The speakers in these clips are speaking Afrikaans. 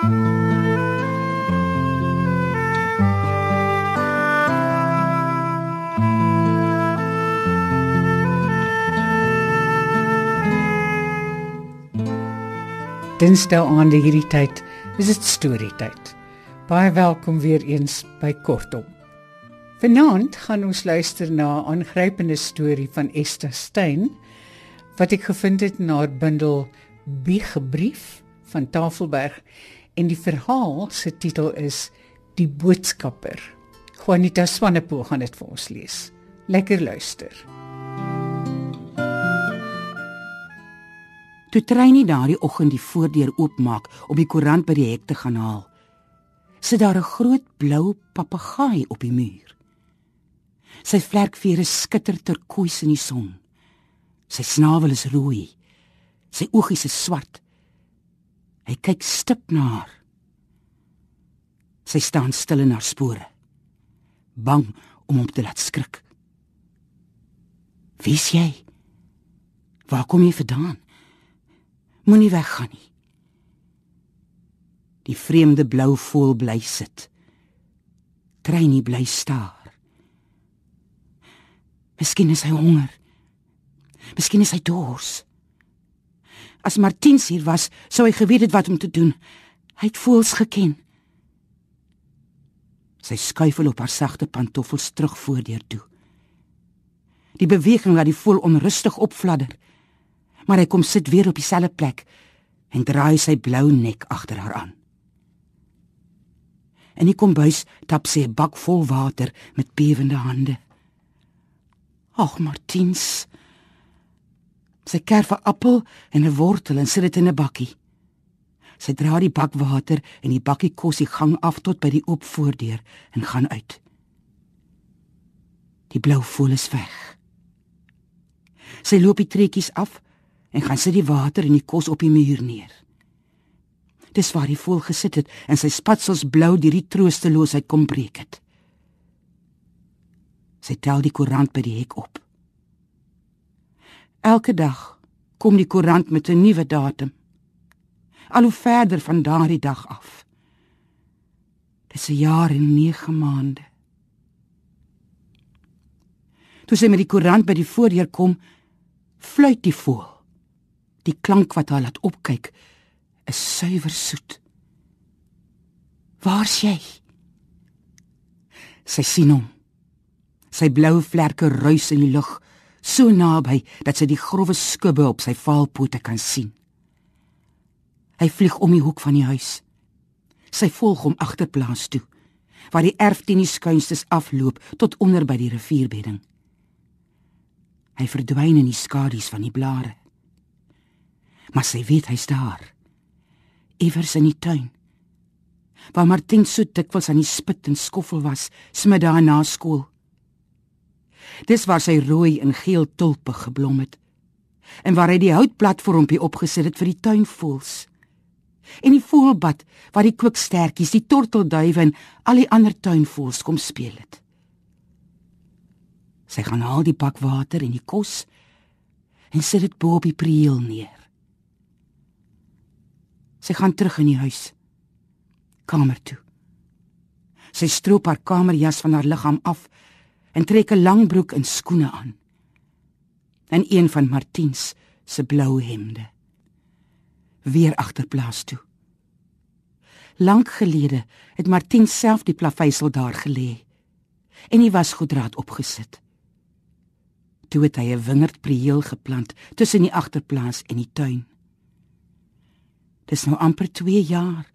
Dinsdae aande hierdie tyd is dit storietyd. Baie welkom weer eens by Kortom. Vanaand gaan ons luister na 'n aangrypende storie van Esther Stein wat ek gevind het in haar bundel Biegebrief van Tafelberg en die verhaal se titel is Die boodskapper. Juanita Swanepoel gaan dit vir ons lees. Lekker luister. Toe Treynie daardie oggend die voordeur oopmaak om die koerant by die hek te gaan haal, sit daar 'n groot blou papegaai op die muur. Sy vlerkvere skitter turkois in die son. Sy snavel is rooi. Sy oogies is swart. Hy kyk stip na haar. Sy staan stil in haar spore, bang om hom te laat skrik. "Wie's jy? Waar kom jy vandaan?" Moenie weggaan nie. Die vreemde blou voël bly sit. Treinie bly staar. Miskien is hy honger. Miskien is hy dors. As Martiens hier was, sou hy geweet het wat om te doen. Hy het voels geken. Sy skuifel op haar sagte pantoffels terug voordeur toe. Die beweging laat die voël onrustig opfladder maar hy kom sit weer op dieselfde plek en draai sy blou nek agter haar aan. En hy kom bys tap sy 'n bak vol water met bewende hande. Ag Martiens. Sy kerf 'n appel en 'n wortel en sit dit in 'n bakkie. Sy dra die bak water en die bakkie kos die gang af tot by die oop voordeur en gaan uit. Die blou voël is weg. Sy loop die trekkies af en gaan sit die water en die kos op die muur neer. Dis waar hy vol gesit het en sy spatsels blou deur die troosteloosheid kom breek het. Sy tel die koerant by die hek op. Elke dag kom die koerant met 'n nuwe datum. Al hoe verder van daardie dag af. Dis 'n jaar en 9 maande. Toe sy met die koerant by die voordeur kom, fluit die voël. Die klank wat haar laat opkyk is suiwer soet. Waar's jy? Sy sien hom. Sy blou vlerke ruis in die lug, so naby dat sy die grouwe skubbe op sy vaalpote kan sien. Hy vlieg om die hoek van die huis. Sy volg hom agterplaas toe, waar die erf teen die skuinstes afloop tot onder by die rivierbedding. Hy verdwyn in die skadu's van die blare maar sy weet hy's daar. Iewers in die tuin. Waar Martin so dikwels aan die spit en skoffel was, smid daar na skool. Dis waar sy rooi en geel tulpe geblom het en waar hy die houtplatformpie opgesit het vir die tuinvoëls. En die voëlbad waar die kwikstertjies, die tortelduwe en al die ander tuinvoëls kom speel het. Sy gaan al die bak water en die kos en sit dit bo op die prieel neer. Sy gaan terug in die huis. Kamer toe. Sy stroop haar kamerjas van haar liggaam af en trek 'n lang broek en skoene aan. En een van Martiens se blou hemde. Weer agterplaas toe. Lank gelede het Martien self die plaveisel daar gelê en hy was goedraad opgesit. Toe het hy 'n wingerdprieel geplant tussen die agterplaas en die tuin. Dis nou amper 2 jaar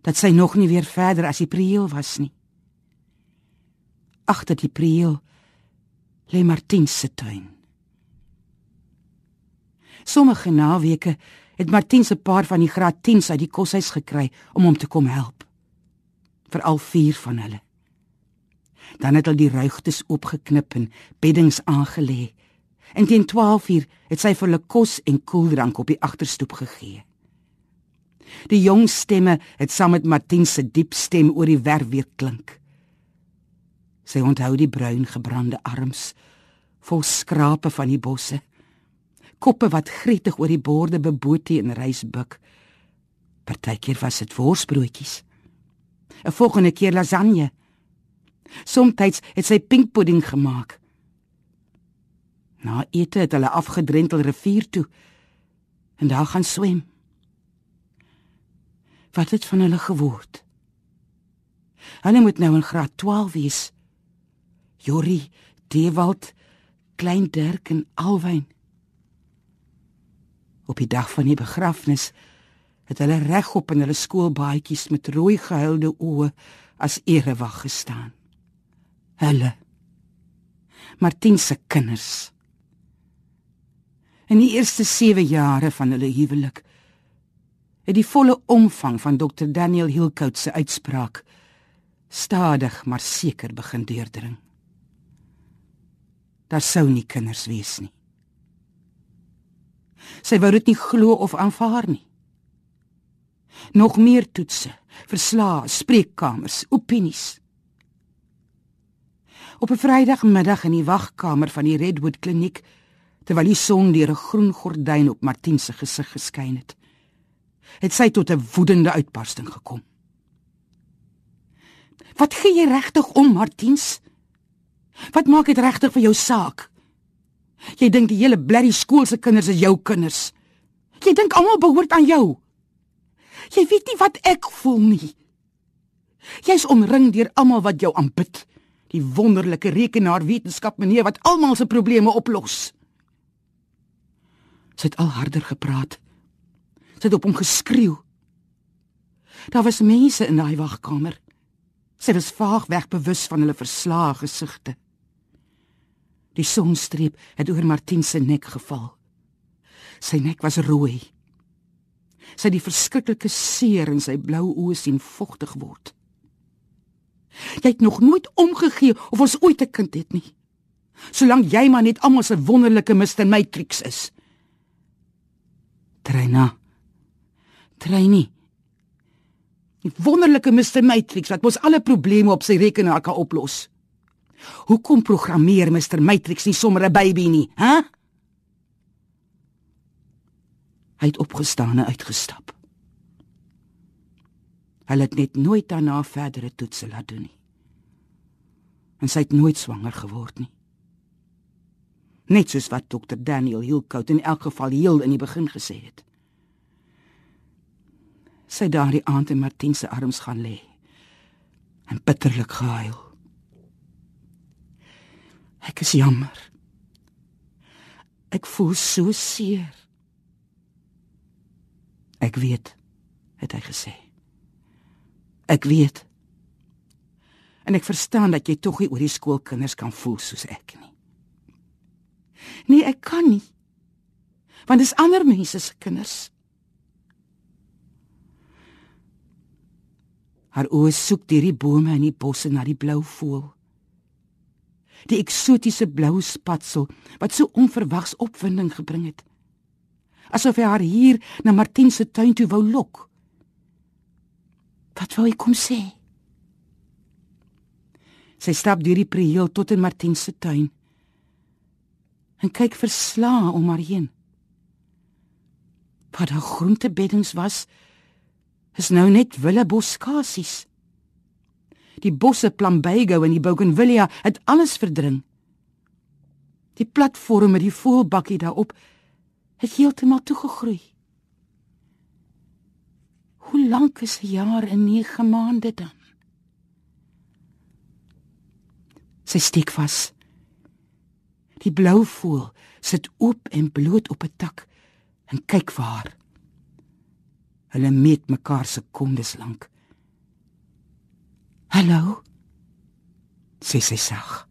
dat sy nog nie weer verder as die prieel was nie. Agter die prieel lê Martin se tuin. Sommige naweke het Martin se paar van die graad 10s uit die koshuis gekry om hom te kom help. Vir al vier van hulle. Dan het hulle die ruigtes oopgeknip en beddings aangelê. En teen 12uur het sy vir hulle kos en koeldrank op die agterstoep gegee. Die jong stemme het saam met Martin se diep stem oor die werf weer klink. Sy onthou die bruin gebrande arms vol skrape van die bosse. Koppe wat gretig oor die borde beboetie en rys buk. Partykeer was dit worsbroodjies. 'n Volgende keer lasagne. Somstyds het sy pinkpudding gemaak. Na ete het hulle afgedrentel rivier toe en daar gaan swem. Wat het van hulle geword? Hulle moet nou in graad 12 wees. Jori, Dewald, Klein Dirk en Alwyn. Op die dag van die begrafnis het hulle regop in hulle skoolbaadjies met rooi gehuilde oë as erewag gestaan. Hulle Martin se kinders. In die eerste 7 jare van hulle huwelik het die volle omvang van Dr Daniel Hilcout se uitspraak stadig maar seker begin deurdring. Daar sou nie kinders wees nie. Sy wou dit nie glo of aanvaar nie. Nog meer toetse, verslae, spreekkamers, opinies. Op 'n Vrydagmiddag in die wagkamer van die Redwood Kliniek, terwyl die son deur 'n groen gordyn op Martin se gesig geskyn het, het sy tot 'n woedende uitbarsting gekom. Wat gee jy regtig om, Martiens? Wat maak dit regtig vir jou saak? Jy dink die hele blerrie skool se kinders is jou kinders. Jy dink almal behoort aan jou. Jy weet nie wat ek voel nie. Jy's omring deur almal wat jou aanbid. Die wonderlike rekenaar wetenskap meneer wat almal se probleme oplos. Sy het al harder gepraat. Sy het op hom geskreeu. Daar was mense in daai wagkamer. Sy was vaag wegbewus van hulle verslae gesigte. Die sonstreep het oor Martin se nek geval. Sy nek was rooi. Sy het die verskriklike seer in sy blou oë sien vogtig word. Jy het nog nooit omgegee of ons ooit 'n kind het nie. Solank jy maar net almal se wonderlike Mr Matrix is. Treina. Treini. Die wonderlike Mr Matrix wat mos alle probleme op sy rekenaar kan oplos. Hoekom programmeer Mr Matrix nie sommer 'n baby nie, hè? Hy het opgestaan en uitgestap. Hy het net nooit daarna verdere toetse laat doen nie. En sy het nooit swanger geword nie. Net soos wat dokter Daniel Hilcout in elk geval heel in die begin gesê het. Sy daardie aand in Martin se arms gaan lê en bitterlik gehuil. Ek is jammer. Ek voel so seer. Ek weet, het hy gesê. Ek weet. En ek verstaan dat jy tog nie oor die skoolkinders kan voel soos ek nie. Nee, ek kan nie. Want dis ander mense se kinders. Haar oë soek deur die bome en die bosse na die blou voël die eksotiese blou spatsel wat so onverwags opwinding gebring het. Asof hy haar hier na Martin se tuin toe wou lok. Wat wou hy kom sê? Sy stap deur die prieel tot in Martin se tuin. En kyk verslae om haar heen. Wat daar groentebeddings was, is nou net willeboskasies. Die bosse plambeigo en die bougainvillea het alles verdring. Die platform met die voelbakkie daarop het heeltemal toegegroei. Hoe lank is 'n jaar en 9 maande dan? Sy steek vas. Die blou voël sit oop en bloot op 'n tak en kyk vir haar. Hulle meet mekaar sekondes lank. "Hallo?" sê sy sag.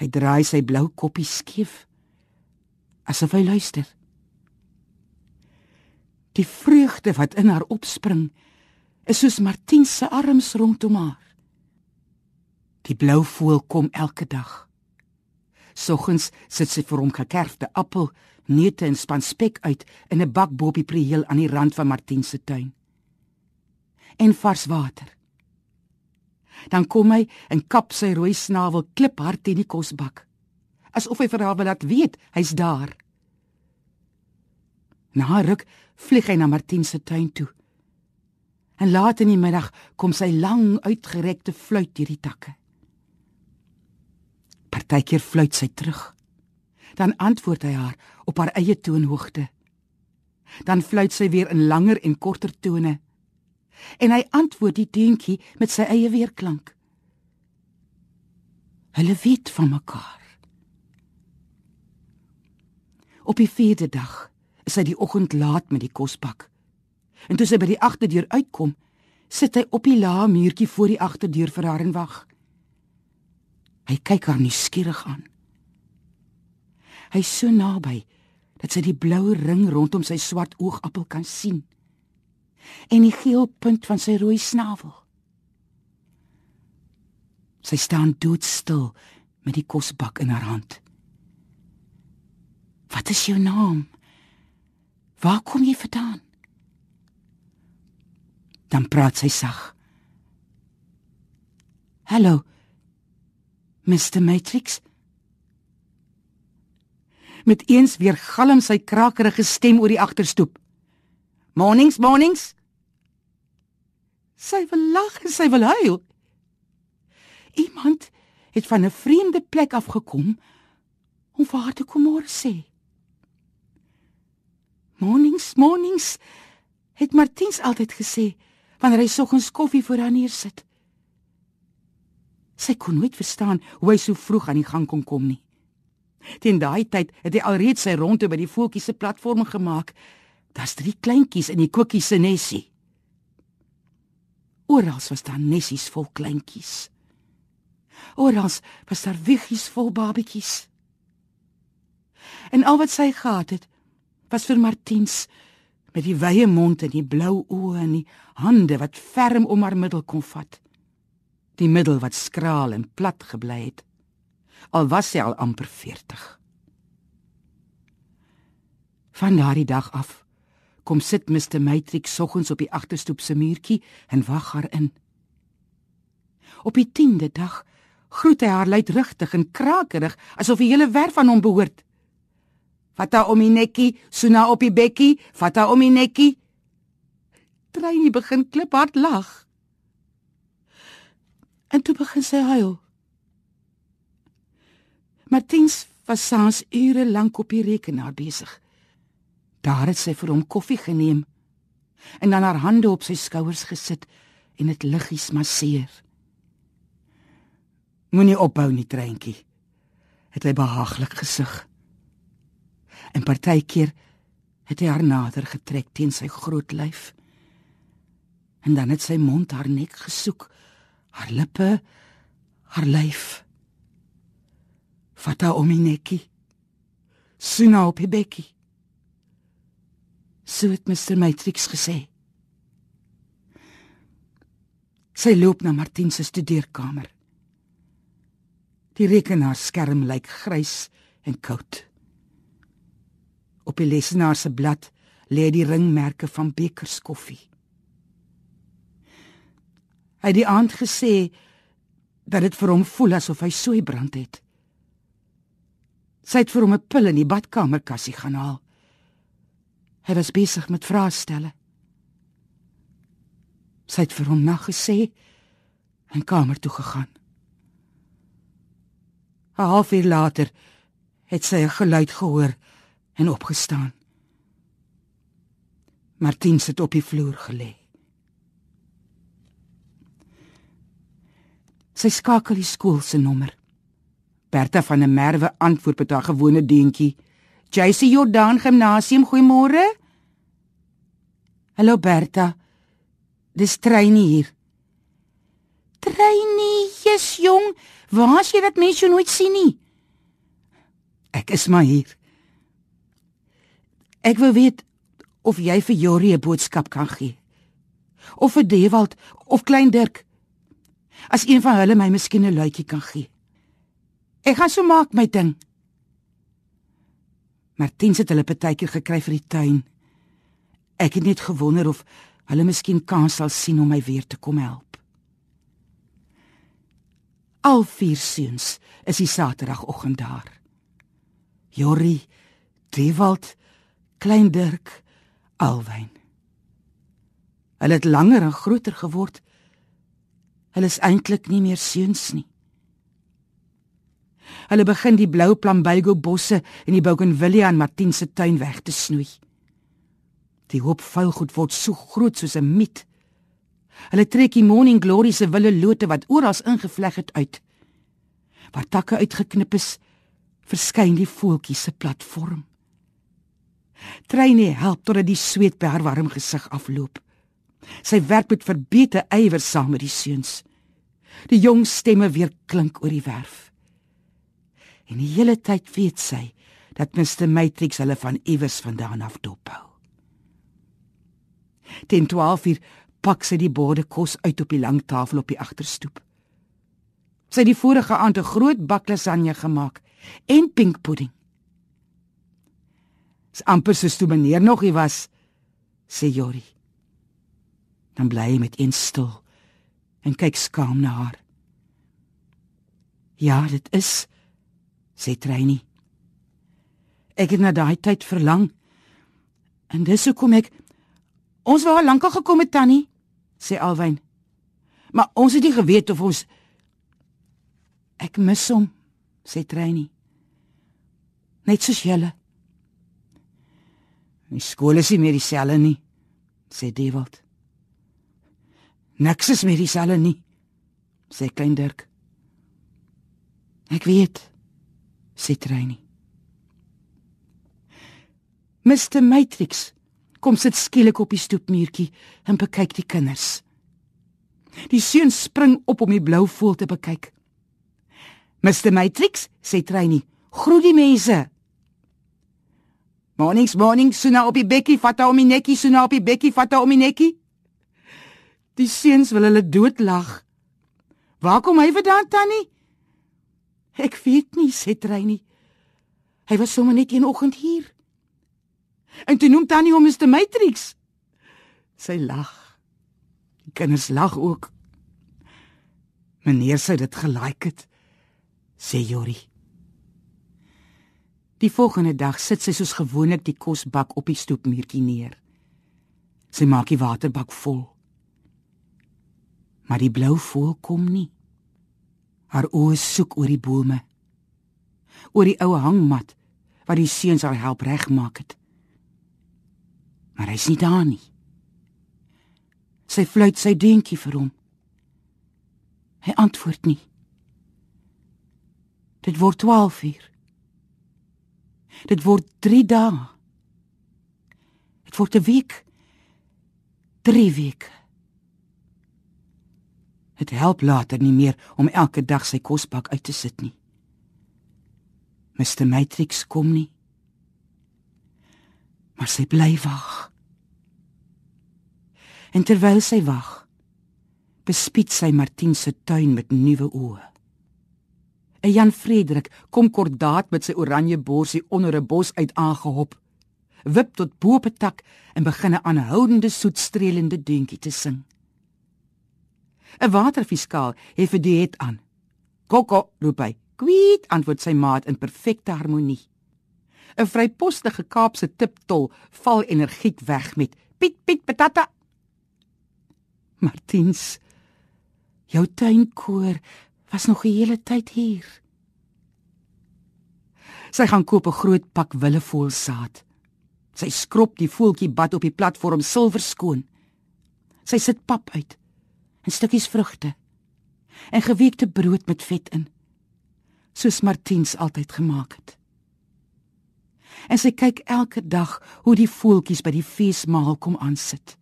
Hy draai sy blou koppie skief asof hy luister. Die vreugde wat in haar opspring is soos Martien se arms rondom haar. Die blou voël kom elke dag. Soggens sit sy vir hom gekerfde appel, neute en span spek uit in 'n bak bo op die prieel aan die rand van Martien se tuin en vars water. Dan kom hy en kap sy rooi snavel kliphard teen die kosbak, asof hy vir haar wil laat weet hy's daar. Na ruk vlieg hy na Martin se tuin toe. En laat in die middag kom sy lang uitgerekte fluit deur die takke. Partykeer fluit sy terug. Dan antwoord hy haar op haar eie toonhoogte. Dan fluit sy weer in langer en korter tone. En hy antwoord die deentjie met sy eie weerklank. Hulle weet van mekaar. Op die vierde dag is hy die oggend laat met die kosbak. En toe sy by die agterdeur uitkom, sit hy op die lae muurtjie voor die agterdeur vir haar en wag. Hy kyk haar nuuskierig aan. Hy is so naby dat sy die blou ring rondom sy swart oogappel kan sien en die geel punt van sy rooi snavel. Sy staan doodstil met die kosbak in haar hand. Wat is jou naam? Waar kom jy vandaan? Dan praat sy sag. Hallo. Mr Matrix. Met eens weer galm sy krakerige stem oor die agterstoep. Mornings, mornings. Sy wil lag en sy wil huil. Iemand het van 'n vreemde plek af gekom om vir haar te kom môre sê. Mornings, mornings, het Martiens altyd gesê wanneer hy soggens koffie voor haar neersit. Sy kon nooit verstaan hoe hy so vroeg aan die gang kon kom nie. Teen daai tyd het hy alreeds sy ronde by die voeltjies se platform gemaak. Daar's drie kleintjies in die koekies se nesie. Oral was daar nessies vol kleintjies. Oral was daar wiggies vol babetjies. En al wat sy gehad het, was vir Martiens met die wye mond en die blou oë en die hande wat ferm om haar middel kon vat. Die middel wat skraal en plat gebly het. Al was sy al amper 40. Van daardie dag af kom sit Mr Matrix soggens op die agterstoep se muurtjie en wag haar in. Op die 10de dag groet hy haar luidrigtig en krakerig asof die hele werf aan hom behoort. Vat haar om die nekkie, Suna op die bekkie, vat haar om die nekkie. Treinie begin kliphard lag. En toe begin sy huil. Martiens was saans ure lank op die rekenaar besig. Daar het sy vir hom koffie geneem en dan haar hande op sy skouers gesit en dit liggies masseer. Moenie ophou nie, treintjie. Het hy behaaglik gesug en partykeer het hy haar nader getrek teen sy groot lyf. En dan het sy mond haar nek gesoek, haar lippe, haar lyf. Fata om my nekkie. Suna op die bekkie. So het Mr Matrix gesê. Sy loop na Martin se studeerkamer. Die rekenaarskerm lyk grys en koud. Op die lesenaar se blad lê die ringmerke van Bekers koffie. Hy het die aand gesê dat dit vir hom voel asof hy sooi brand het. Sy het vir hom 'n pil in die badkamerkassie gaan haal. Hy was besig met vrae stelle. Sy het vir hom nagesê en kamer toe gegaan. 'n Halfuur later het sy 'n geluid gehoor en opgestaan. Martin sit op die vloer gelê. Sy skakel die skool se nommer. Bertha van der Merwe antwoord met haar gewone deentjie. JC Jordan Gimnasium, goeiemôre. Hallo Bertha. Dis Treynie hier. Treynie, jy's jong. Waar as jy dat mens jou nooit sien nie? Ek is maar hier. Ek wil weet of jy vir Jorie 'n boodskap kan gee. Of vir Dewald of Klein Dirk. As een van hulle my miskien 'n luitjie kan gee. Ek gaan so maak my ding. Martin het hulle partytjie gekry vir die tuin. Ek het net gewonder of hulle miskien kans sal sien om my weer te kom help. Al vier seuns is die Saterdagoggend daar. Jorie, Dewald, Klein Dirk Alwyn. Hulle het langer en groter geword. Hulle is eintlik nie meer seuns nie. Hulle begin die blou plumbago bosse en die bougainvillea in Martin se tuin weg te snoei. Die hoop vuilgoed word so groot soos 'n miet. Hulle trek die morning glory se wille lote wat oral ingevleg het uit. Waar takke uitgeknip is, verskyn die voeltjies se platform. Treyne help totdat die sweet by haar warm gesig afloop. Sy werk met verbeete ywer saam met die seuns. Die jong stemme weer klink oor die werf. En die hele tyd weet sy dat Mr Matrix hulle van iewers vandaan af dophou. Teen 12 uur pak sy die borde kos uit op die lang tafel op die agterstoep. Sy het die vorige aand 'n groot bak lasagne gemaak en pink pudding. Dis amper soos toe meneer nog hier was, sê Jori. Dan bly hy met een stil en kyk skaam na haar. Ja, dit is, sê Treyni. Ek het na daai tyd verlang. En dis hoekom ek Ons wou al lank al gekom het tannie, sê Alwyn. Maar ons het nie geweet of ons Ek mis hom, sê Treyni. Net soos julle. Die skool is nie meer dieselfde nie, sê Dewald. Niks is meer dieselfde nie, sê Klein Dirk. Ek weet, sê Treyni. Mr Matrix kom sit skielik op die stoepmuurtjie en bekyk die kinders. Die seun spring op om die blou voël te bekyk. Mr Matrix, sê Treyni, groet die mense. Mornings, mornings, suna op die bekkie, vat hom in nekkie, suna op die bekkie, vat hom in nekkie. Die seuns wil hulle doodlag. Waar kom hy vandaan, Tannie? Ek weet nie, sê Treyni. Hy was sommer net een oggend hier. En toe noem Tannie hom Mr Matrix. Sy lag. Die kinders lag ook. Meneer sê dit gelike het, sê Jori. Die volgende dag sit sy soos gewoonlik die kosbak op die stoepmuurtjie neer. Sy maak die waterbak vol. Maar die blou voël kom nie. Haar oë soek oor die bome. Oor die ou hangmat wat die seuns haar help regmaak het maar hy's nie daar nie. Sy fluit sy dingetjie vir hom. Hy antwoord nie. Dit word 12 uur. Dit word 3 dae. Dit word 'n week. 3 weke. Dit help later nie meer om elke dag sy kosbak uit te sit nie. Mr Matrix kom nie maar sy bly wag. En terwyl sy wag, bespied sy Martin se tuin met nuwe oë. 'n Jan Frederik kom kordaat met sy oranje borsie onder 'n bos uit aangehop, wip tot bo op 'n tak en begin 'n aanhoudende soetstrelende deuntjie te sing. 'n Waterfiskaal het vir die het aan. "Kokko," roep hy. "Kwiet," antwoord sy maat in perfekte harmonie. 'n vrypostige Kaapse tiptol val energiek weg met piet piet patata. Martiens, jou tuinkoor was nog die hele tyd hier. Sy gaan koop 'n groot pak willevoelsaad. Sy skrob die voeltjie bad op die platform silwer skoon. Sy sit pap uit en stukkies vrugte en geweekte brood met vet in soos Martiens altyd gemaak het en sy kyk elke dag hoe die voeltjies by die feesmaal kom aansit.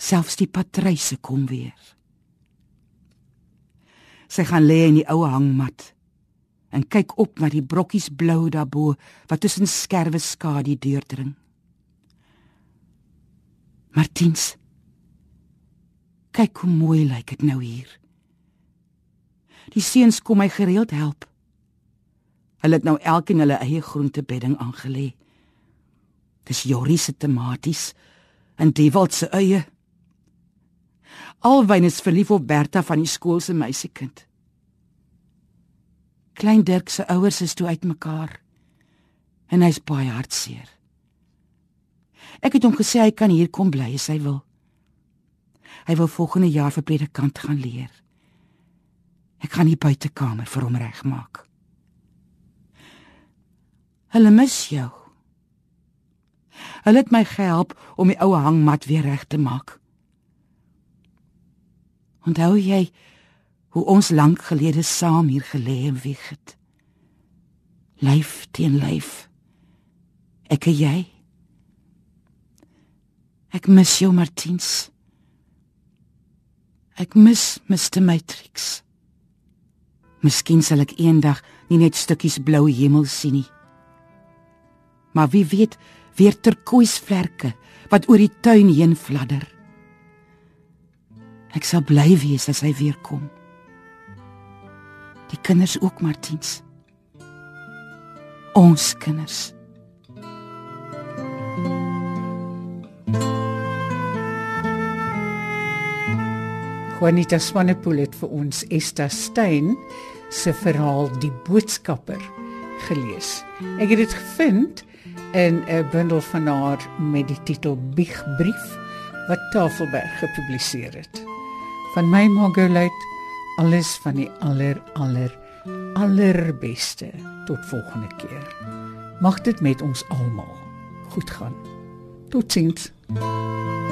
Selfs die patryse kom weer. Sy gaan lê in die ou hangmat en kyk op na die brokkies blou daarbo wat tussen skerwe skadu deurdring. Martiens kyk hoe mooi lyk dit nou hier. Die seuns kom my gereeld help. Hulle het nou elkeen hulle eie groentebedding aangelê. Dis Jorie se tomaties en Dewald se eie. Alwyn is verlief op Bertha van die skool se meisiekind. Klein Dirk se ouers is toe uitmekaar en hy's baie hartseer. Ek het hom gesê hy kan hier kom bly as hy wil. Hy wil volgende jaar vir predikant gaan leer. Ek gaan die buitekamer vir hom regmaak. Hulle mis jou. Hulle het my gehelp om die ou hangmat weer reg te maak. Onthou jy hoe ons lank gelede saam hier gelê en wieg het? Lyf teen lyf. Ek en jy. Ek mis jou Martiens. Ek mis Mr Matrix. Miskien sal ek eendag nie net stukkies blou hemel sien nie. Maar wie weet, weer turkoisvlerke wat oor die tuin heen fladder. Ek sal bly wees as hy weer kom. Die kinders ook Martiens. Ons kinders. Juanita Swanepoel het vir ons Esta Stein se verhaal Die boodskapper gelees. Ek het dit gevind in 'n bundel van haar met die titel Biegbrief wat Tafelberg gepubliseer het. Van my Margolite alles van die aller aller allerbeste tot volgende keer. Mag dit met ons almal goed gaan. Totsiens. thank you